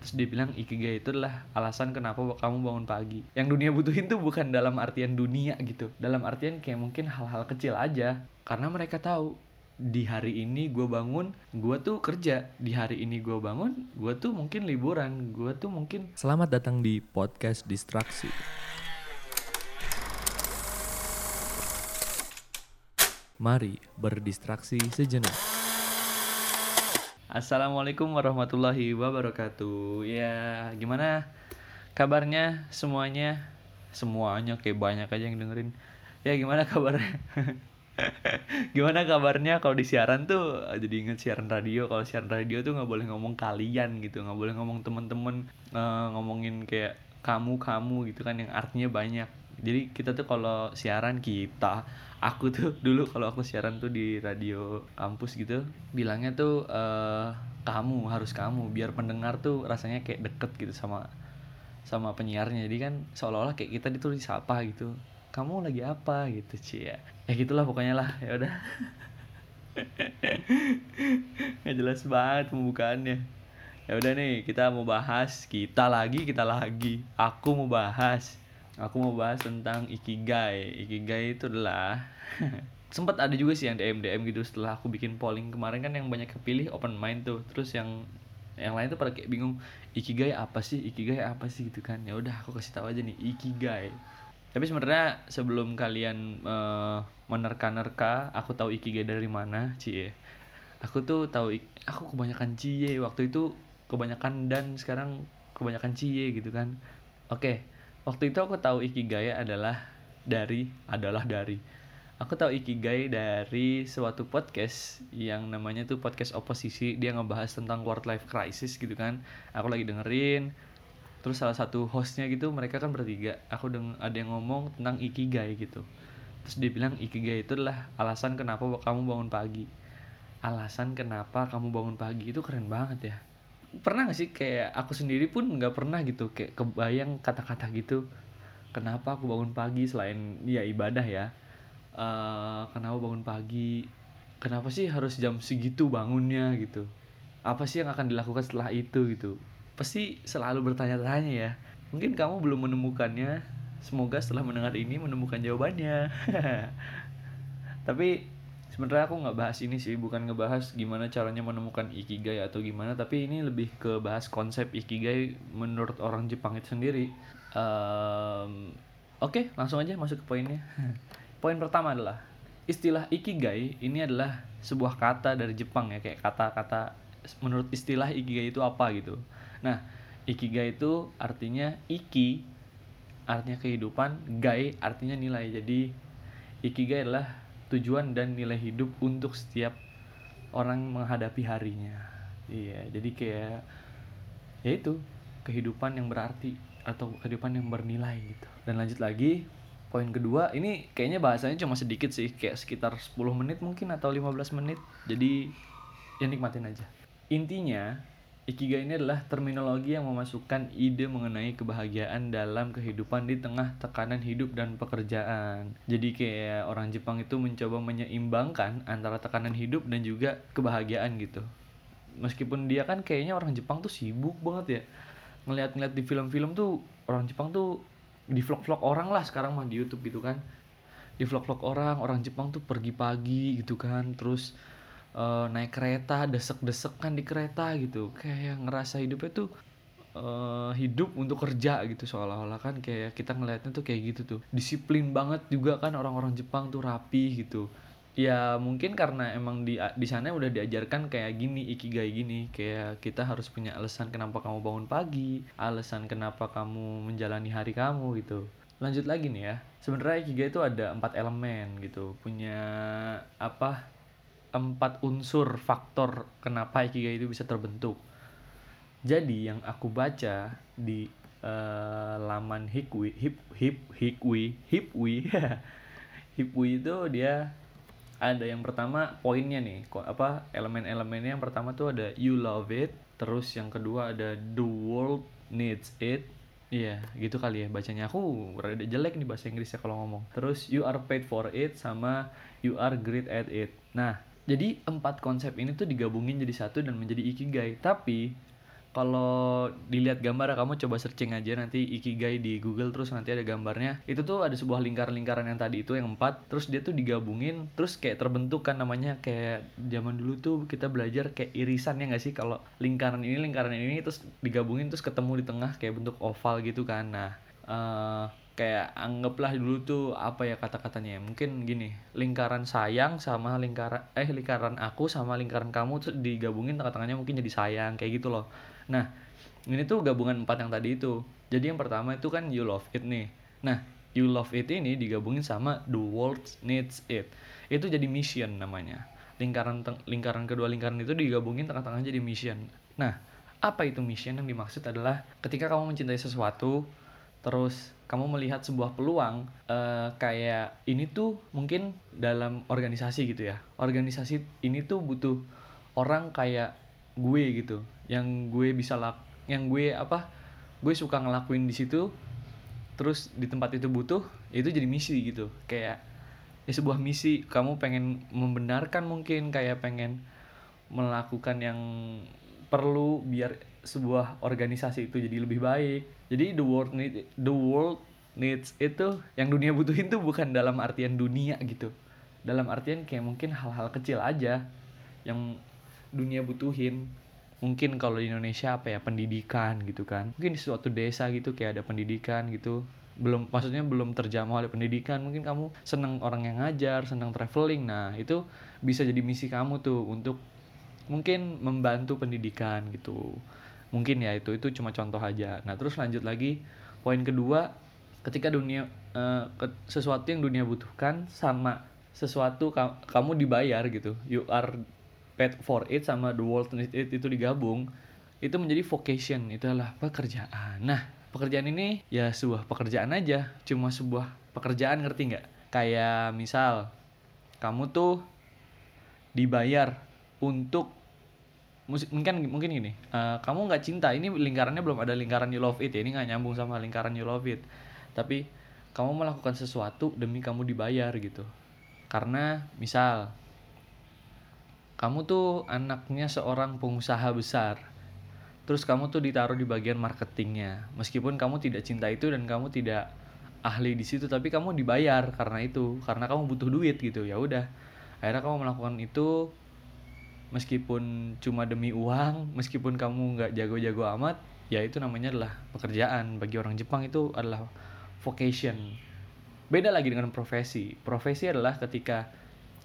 terus dia bilang ikigai itu adalah alasan kenapa kamu bangun pagi. Yang dunia butuhin tuh bukan dalam artian dunia gitu. Dalam artian kayak mungkin hal-hal kecil aja. Karena mereka tahu di hari ini gue bangun gue tuh kerja. Di hari ini gue bangun gue tuh mungkin liburan. Gue tuh mungkin Selamat datang di podcast Distraksi. Mari berdistraksi sejenak. Assalamualaikum warahmatullahi wabarakatuh. Ya gimana kabarnya semuanya? Semuanya kayak banyak aja yang dengerin. Ya gimana kabarnya Gimana kabarnya kalau di siaran tuh? Jadi inget siaran radio Kalau siaran radio tuh nggak boleh ngomong kalian gitu nggak boleh ngomong temen-temen eh, Ngomongin kayak kamu-kamu gitu kan Yang artinya banyak jadi kita tuh kalau siaran kita aku tuh dulu kalau aku siaran tuh di radio kampus gitu bilangnya tuh eh, kamu harus kamu biar pendengar tuh rasanya kayak deket gitu sama sama penyiarnya. Jadi kan seolah-olah kayak kita itu disapa gitu. Kamu lagi apa gitu cie ya. Ya gitulah pokoknya lah ya udah. Nggak jelas banget pembukaannya. Ya udah nih kita mau bahas kita lagi kita lagi. Aku mau bahas aku mau bahas tentang ikigai. Ikigai itu adalah sempat ada juga sih yang DM DM gitu setelah aku bikin polling kemarin kan yang banyak kepilih open mind tuh. Terus yang yang lain tuh pada kayak bingung ikigai apa sih? Ikigai apa sih? gitu kan. Ya udah aku kasih tahu aja nih ikigai. Tapi sebenarnya sebelum kalian eh, menerka-nerka aku tahu ikigai dari mana cie. Aku tuh tahu aku kebanyakan cie. Waktu itu kebanyakan dan sekarang kebanyakan cie gitu kan. Oke waktu itu aku tahu ikigai adalah dari adalah dari. Aku tahu ikigai dari suatu podcast yang namanya tuh podcast oposisi. Dia ngebahas tentang quarter life crisis gitu kan. Aku lagi dengerin terus salah satu hostnya gitu mereka kan bertiga. Aku ada yang ngomong tentang ikigai gitu. Terus dia bilang ikigai itu adalah alasan kenapa kamu bangun pagi. Alasan kenapa kamu bangun pagi itu keren banget ya pernah gak sih? Kayak aku sendiri pun nggak pernah gitu. Kayak kebayang kata-kata gitu. Kenapa aku bangun pagi selain ya ibadah ya? Eh, kenapa bangun pagi? Kenapa sih harus jam segitu bangunnya gitu? Apa sih yang akan dilakukan setelah itu gitu? Pasti selalu bertanya-tanya ya. Mungkin kamu belum menemukannya. Semoga setelah mendengar ini menemukan jawabannya. Tapi sebenarnya aku nggak bahas ini sih bukan ngebahas gimana caranya menemukan ikigai atau gimana tapi ini lebih ke bahas konsep ikigai menurut orang Jepang itu sendiri. Em, oke langsung aja masuk ke poinnya. Poin pertama adalah istilah ikigai ini adalah sebuah kata dari Jepang ya kayak kata-kata menurut istilah ikigai itu apa gitu. Nah ikigai itu artinya iki artinya kehidupan gai artinya nilai. Jadi ikigai adalah tujuan dan nilai hidup untuk setiap orang menghadapi harinya. Iya jadi kayak ya itu kehidupan yang berarti atau kehidupan yang bernilai gitu. Dan lanjut lagi poin kedua ini kayaknya bahasanya cuma sedikit sih kayak sekitar 10 menit mungkin atau 15 menit. Jadi ya nikmatin aja. Intinya Ikigai ini adalah terminologi yang memasukkan ide mengenai kebahagiaan dalam kehidupan di tengah tekanan hidup dan pekerjaan. Jadi kayak orang Jepang itu mencoba menyeimbangkan antara tekanan hidup dan juga kebahagiaan gitu. Meskipun dia kan kayaknya orang Jepang tuh sibuk banget ya. Ngeliat-ngeliat di film-film tuh orang Jepang tuh di vlog-vlog orang lah sekarang mah di YouTube gitu kan. Di vlog-vlog orang, orang Jepang tuh pergi pagi gitu kan, terus eh, naik kereta desek-desek kan di kereta gitu. Kayak ngerasa hidupnya tuh eh, hidup untuk kerja gitu seolah-olah kan. Kayak kita ngelihatnya tuh kayak gitu tuh. Disiplin banget juga kan orang-orang Jepang tuh rapi gitu. Ya mungkin karena emang di di sana udah diajarkan kayak gini ikigai gini. Kayak kita harus punya alasan kenapa kamu bangun pagi alasan kenapa kamu menjalani hari kamu gitu. Lanjut lagi nih ya. Sebenarnya ikigai itu ada empat elemen gitu. Punya apa empat unsur faktor kenapa ikigai itu bisa terbentuk. Jadi yang aku baca di eh, laman Hikwi, hip hip Hikwi, Hipwi, Hipwi itu dia ada yang pertama poinnya nih, apa elemen-elemennya yang pertama tuh ada you love it, terus yang kedua ada the world needs it, Iya, gitu kali ya bacanya. Aku rada jelek nih bahasa Inggrisnya kalau ngomong. Terus you are paid for it sama you are great at it. Nah, jadi empat konsep ini tuh digabungin jadi satu dan menjadi ikigai. Tapi kalau dilihat gambar kamu coba searching aja nanti ikigai di Google terus nanti ada gambarnya. Itu tuh ada sebuah lingkaran-lingkaran yang tadi itu yang empat. Terus dia tuh digabungin terus kayak terbentuk kan namanya. Kayak zaman dulu tuh kita belajar kayak irisan ya nggak sih? Kalau lingkaran ini lingkaran ini terus digabungin terus ketemu di tengah kayak bentuk oval gitu kan. Nah eh, kayak anggaplah dulu tuh apa ya kata-katanya ya, mungkin gini lingkaran sayang sama lingkaran eh lingkaran aku sama lingkaran kamu tuh digabungin tengah-tengahnya mungkin jadi sayang kayak gitu loh. Nah ini tuh gabungan empat yang tadi itu. Jadi yang pertama itu kan you love it nih. Nah you love it ini digabungin sama the world needs it. Itu jadi mission namanya. Lingkaran lingkaran kedua lingkaran itu digabungin tengah-tengah jadi mission. Nah apa itu mission? Yang dimaksud adalah ketika kamu mencintai sesuatu terus kamu melihat sebuah peluang eh, kayak ini tuh mungkin dalam organisasi gitu ya. Organisasi ini tuh butuh orang kayak gue gitu yang gue bisa lak yang gue apa gue suka ngelakuin di situ terus di tempat itu butuh itu jadi misi gitu. Kayak ya sebuah misi kamu pengen membenarkan mungkin kayak pengen melakukan yang perlu biar sebuah organisasi itu jadi lebih baik. Jadi the world need the world needs itu yang dunia butuhin tuh bukan dalam artian dunia gitu. Dalam artian kayak mungkin hal-hal kecil aja yang dunia butuhin. Mungkin kalau di Indonesia apa ya pendidikan gitu kan. Mungkin di suatu desa gitu kayak ada pendidikan gitu. Belum maksudnya belum terjamah oleh pendidikan. Mungkin kamu seneng orang yang ngajar, seneng traveling. Nah, itu bisa jadi misi kamu tuh untuk mungkin membantu pendidikan gitu mungkin ya itu itu cuma contoh aja. Nah terus lanjut lagi. Poin kedua ketika dunia ke- sesuatu yang dunia butuhkan sama sesuatu ka- kamu dibayar gitu. You are paid for it sama the world need it itu digabung. Itu menjadi vocation itu adalah pekerjaan. Nah pekerjaan ini ya sebuah pekerjaan aja cuma sebuah pekerjaan ngerti nggak? Kayak misal kamu tuh dibayar untuk mungkin mungkin gini. Eh, kamu nggak cinta ini lingkarannya belum ada lingkaran you love it ya ini nggak nyambung sama lingkaran you love it. Tapi kamu melakukan sesuatu demi kamu dibayar gitu. Karena misal kamu tuh anaknya seorang pengusaha besar. Terus kamu tuh ditaruh di bagian marketingnya. Meskipun kamu tidak cinta itu dan kamu tidak ahli di situ tapi kamu dibayar karena itu. Karena kamu butuh duit gitu ya udah. Akhirnya kamu melakukan itu meskipun cuma demi uang meskipun kamu nggak jago-jago amat ya itu namanya adalah pekerjaan. Bagi orang Jepang itu adalah vocation. Beda lagi dengan profesi. Profesi adalah ketika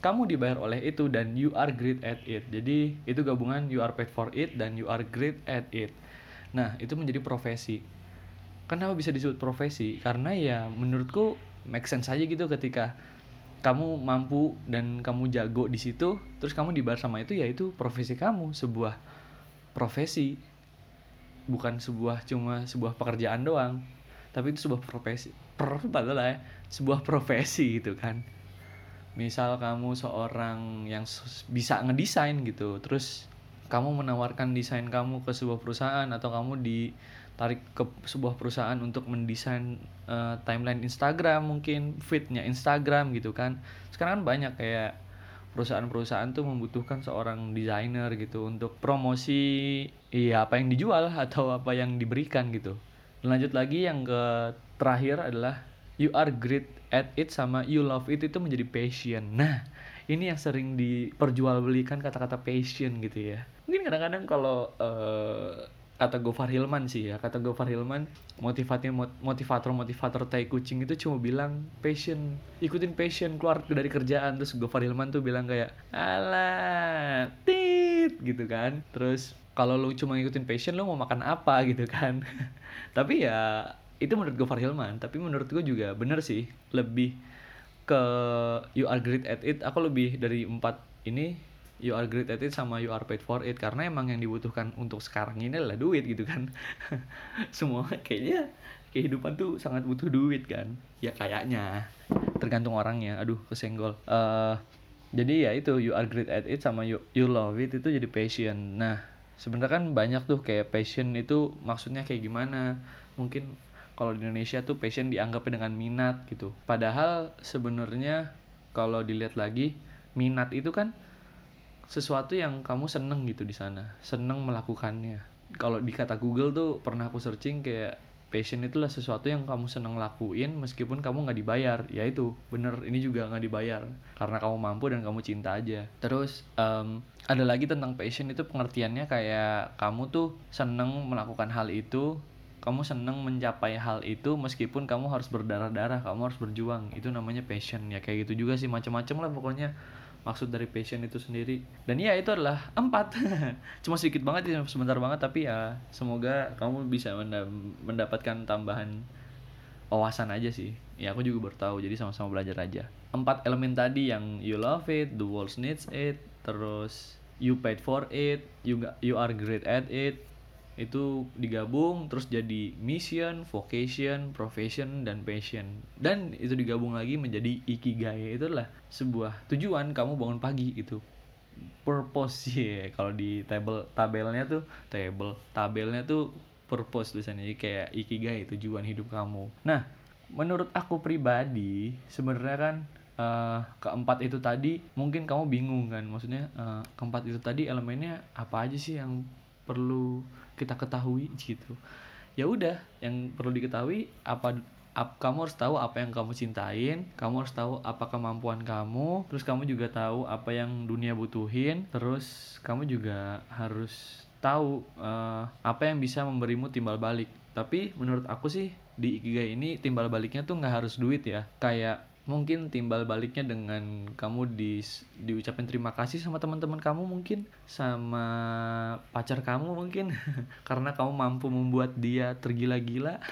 kamu dibayar oleh itu dan you are great at it. Jadi itu gabungan you are paid for it dan you are great at it. Nah itu menjadi profesi. Kenapa bisa disebut profesi? Karena ya menurutku make sense aja gitu ketika kamu mampu dan kamu jago di situ terus kamu dibayar sama itu ya itu profesi kamu sebuah profesi. Bukan sebuah cuma sebuah pekerjaan doang tapi itu sebuah profesi. Per padahal ya sebuah profesi gitu kan. Misal kamu seorang yang bisa ngedesain gitu terus kamu menawarkan desain kamu ke sebuah perusahaan atau kamu ditarik ke sebuah perusahaan untuk mendesain eh, timeline Instagram mungkin feednya Instagram gitu kan. Sekarang kan banyak kayak perusahaan-perusahaan tuh membutuhkan seorang desainer gitu untuk promosi iya apa yang dijual atau apa yang diberikan gitu. Lanjut lagi yang ke terakhir adalah you are great at it sama you love it itu menjadi passion. Nah ini yang sering diperjualbelikan kata-kata passion gitu ya. Mungkin kadang-kadang kalau eh, kata Gofar Hilman sih ya kata Gofar Hilman motivator motivator motivator tai kucing itu cuma bilang passion ikutin passion keluar dari kerjaan. Terus Gofar Hilman tuh bilang kayak alah tit gitu kan. Terus kalau lu cuma ngikutin passion lu mau makan apa gitu kan. Tapi ya itu menurut Gofar Hilman. Tapi menurut gue juga bener sih lebih ke you are great at it. Aku lebih dari empat ini you are great at it sama you are paid for it. Karena emang yang dibutuhkan untuk sekarang ini adalah duit gitu kan. Semua kayaknya kehidupan tuh sangat butuh duit kan. Ya kayaknya. Tergantung orangnya. Aduh kesenggol. Eh jadi ya itu you are great at it sama you you love it itu jadi passion. Nah sebenarnya kan banyak tuh kayak passion itu maksudnya kayak gimana? Mungkin kalau di Indonesia tuh passion dianggapnya dengan minat gitu. Padahal sebenarnya kalau dilihat lagi minat itu kan sesuatu yang kamu seneng gitu di sana seneng melakukannya. Kalau di kata Google tuh pernah aku searching kayak passion itulah sesuatu yang kamu seneng lakuin meskipun kamu nggak dibayar. Ya itu bener ini juga nggak dibayar. Karena kamu mampu dan kamu cinta aja. Terus em, ada lagi tentang passion itu pengertiannya kayak kamu tuh seneng melakukan hal itu kamu seneng mencapai hal itu meskipun kamu harus berdarah-darah kamu harus berjuang. Itu namanya passion ya kayak gitu juga sih macam-macam lah pokoknya maksud dari passion itu sendiri. Dan ya itu adalah empat. Cuma sedikit banget ya sebentar banget tapi ya semoga kamu bisa menda- mendapatkan tambahan wawasan aja sih. Ya aku juga baru tahu jadi sama-sama belajar aja. Empat elemen tadi yang you love it the world needs it terus you paid for it you you are great at it itu digabung terus jadi mission, vocation, profession dan passion. Dan itu digabung lagi menjadi ikigai. Itu adalah sebuah tujuan kamu bangun pagi gitu. Purpose ya kalau di table tabelnya tuh table tabelnya tuh purpose tulisannya. Kayak ikigai tujuan hidup kamu. Nah menurut aku pribadi sebenarnya kan eh, keempat itu tadi mungkin kamu bingung kan. Maksudnya eh, keempat itu tadi elemennya apa aja sih yang perlu kita ketahui gitu. Ya udah yang perlu diketahui apa ap- kamu harus tahu apa yang kamu cintain kamu harus tahu apa kemampuan kamu terus kamu juga tahu apa yang dunia butuhin terus kamu juga harus tahu eh, apa yang bisa memberimu timbal balik. Tapi menurut aku sih di ikigai ini timbal baliknya tuh nggak harus duit ya. Kayak mungkin timbal baliknya dengan kamu di diucapin terima kasih sama teman-teman kamu mungkin sama pacar kamu mungkin karena kamu mampu membuat dia tergila-gila.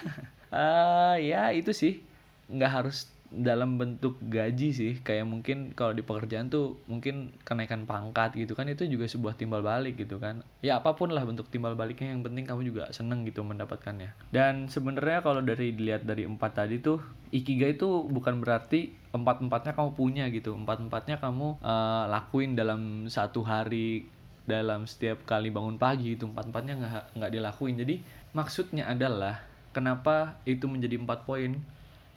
Ah ya itu sih. Nggak harus dalam bentuk gaji sih kayak mungkin kalau di pekerjaan tuh mungkin kenaikan pangkat gitu kan itu juga sebuah timbal balik gitu kan. Ya apa pun lah bentuk timbal baliknya yang penting kamu juga seneng gitu mendapatkannya. Dan sebenarnya kalau dari dilihat dari empat tadi tuh ikigai itu bukan berarti empat empatnya kamu punya gitu. Empat empatnya kamu eh, lakuin dalam satu hari dalam setiap kali bangun pagi itu empat empatnya nggak nggak dilakuin. Jadi maksudnya adalah kenapa itu menjadi empat poin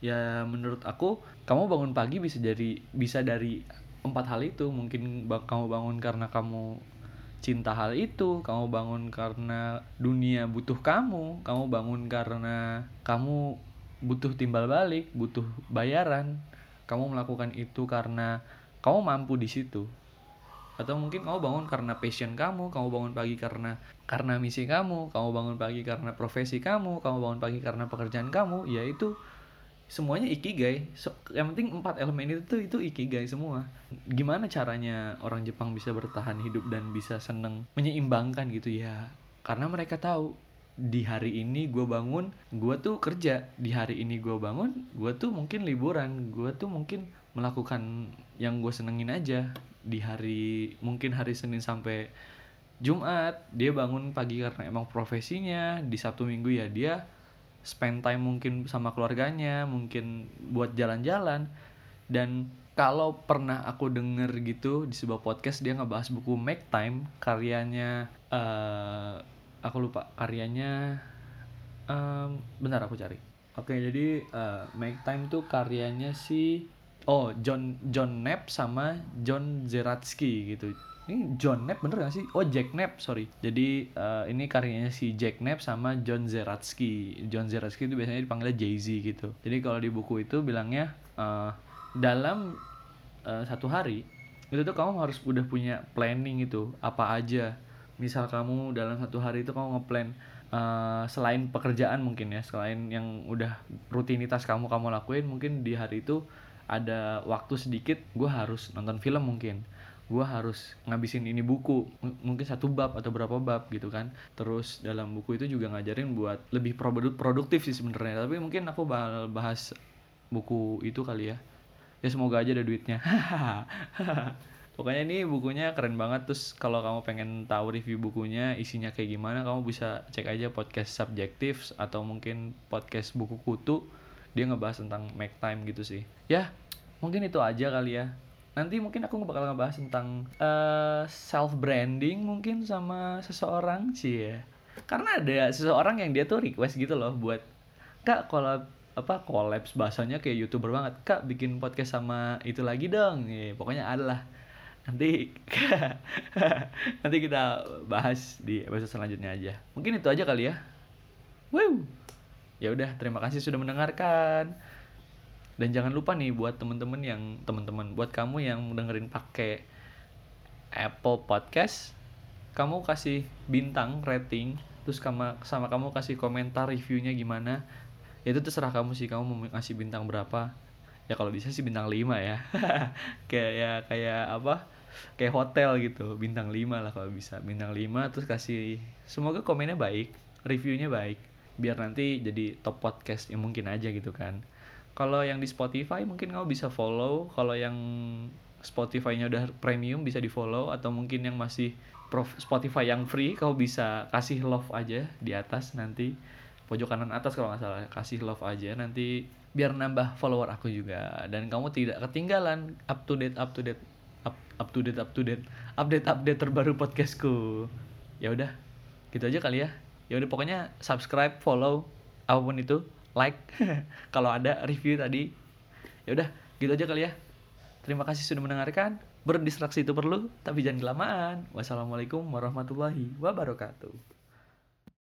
ya menurut aku kamu bangun pagi bisa dari bisa dari empat hal itu. Mungkin kamu bangun karena kamu cinta hal itu kamu bangun karena dunia butuh kamu kamu bangun karena kamu butuh timbal balik butuh bayaran. Kamu melakukan itu karena kamu mampu di situ. Atau mungkin kamu bangun karena passion kamu kamu bangun pagi karena karena misi kamu kamu bangun pagi karena profesi kamu kamu bangun pagi karena pekerjaan kamu ya itu semuanya ikigai. So- yang penting empat elemen itu tuh itu ikigai semua. Gimana caranya orang Jepang bisa bertahan hidup dan bisa seneng menyeimbangkan gitu? Ya karena mereka tahu di hari ini gue bangun gue tuh kerja. Di hari ini gue bangun gue tuh mungkin liburan. Gue tuh mungkin melakukan yang gue senengin aja. Di hari mungkin hari Senin sampai Jumat dia bangun pagi karena emang profesinya. Di Sabtu Minggu ya dia spend time mungkin sama keluarganya mungkin buat jalan-jalan. Dan kalau pernah aku denger gitu di sebuah podcast dia ngebahas buku Make Time karyanya eh aku lupa karyanya em, bentar aku cari. Oke jadi eh, Make Time tuh karyanya si oh John John Knapp sama John Zeratsky gitu ini John Knapp bener gak sih? Oh Jack Knapp sorry. Jadi eh, ini karyanya si Jack Knapp sama John Zeratsky. John Zeratsky itu biasanya dipanggilnya Jay Z gitu. Jadi kalau di buku itu bilangnya eh, dalam eh, satu hari itu tuh kamu harus udah punya planning itu apa aja. Misal kamu dalam satu hari itu kamu ngeplan eh, selain pekerjaan mungkin ya, selain yang udah rutinitas kamu kamu lakuin mungkin di hari itu ada waktu sedikit gue harus nonton film mungkin gue harus ngabisin ini buku M- mungkin satu bab atau berapa bab gitu kan. Terus dalam buku itu juga ngajarin buat lebih produ- produktif sih sebenarnya. Tapi mungkin aku bakal bahas buku itu kali ya. Ya semoga aja ada duitnya. Pokoknya ini bukunya keren banget. Terus kalau kamu pengen tahu review bukunya isinya kayak gimana kamu bisa cek aja podcast subjektif atau mungkin podcast buku kutu. Dia ngebahas tentang make time gitu sih. Ya mungkin itu aja kali ya nanti mungkin aku bakal ngebahas tentang self branding mungkin sama seseorang sih ya karena ada seseorang yang dia tuh request gitu loh buat kak collab apa collabs bahasanya kayak youtuber banget. Kak bikin podcast sama itu lagi dong. Ya, pokoknya ada lah. Nanti nanti kita bahas di episode selanjutnya aja. Mungkin itu aja kali ya. Wow. Ya udah terima kasih sudah mendengarkan dan jangan lupa nih buat temen-temen yang temen-temen buat kamu yang dengerin pakai Apple Podcast kamu kasih bintang rating terus sama sama kamu kasih komentar reviewnya gimana ya itu terserah kamu sih kamu mau ngasih bintang berapa. Ya kalau bisa sih bintang 5 ya. Kayak ya kayak apa kayak hotel gitu bintang 5 lah kalau bisa. Bintang 5 terus kasih semoga komennya baik reviewnya baik biar nanti jadi top podcast yang mungkin aja gitu kan kalau yang di Spotify mungkin kamu bisa follow. Kalau yang Spotify-nya udah premium bisa di follow atau mungkin yang masih Spotify yang free kau bisa kasih love aja di atas nanti. Pojok kanan atas kalau nggak salah kasih love aja nanti biar nambah follower aku juga. Dan kamu tidak ketinggalan up to date up to date up, up to date up to date update update terbaru podcastku. Ya udah gitu aja kali ya. Ya udah pokoknya subscribe follow apa pun itu like. Kalau ada review tadi ya udah gitu aja kali ya. Terima kasih sudah mendengarkan. Berdistraksi itu perlu tapi jangan kelamaan. Wassalamualaikum warahmatullahi wabarakatuh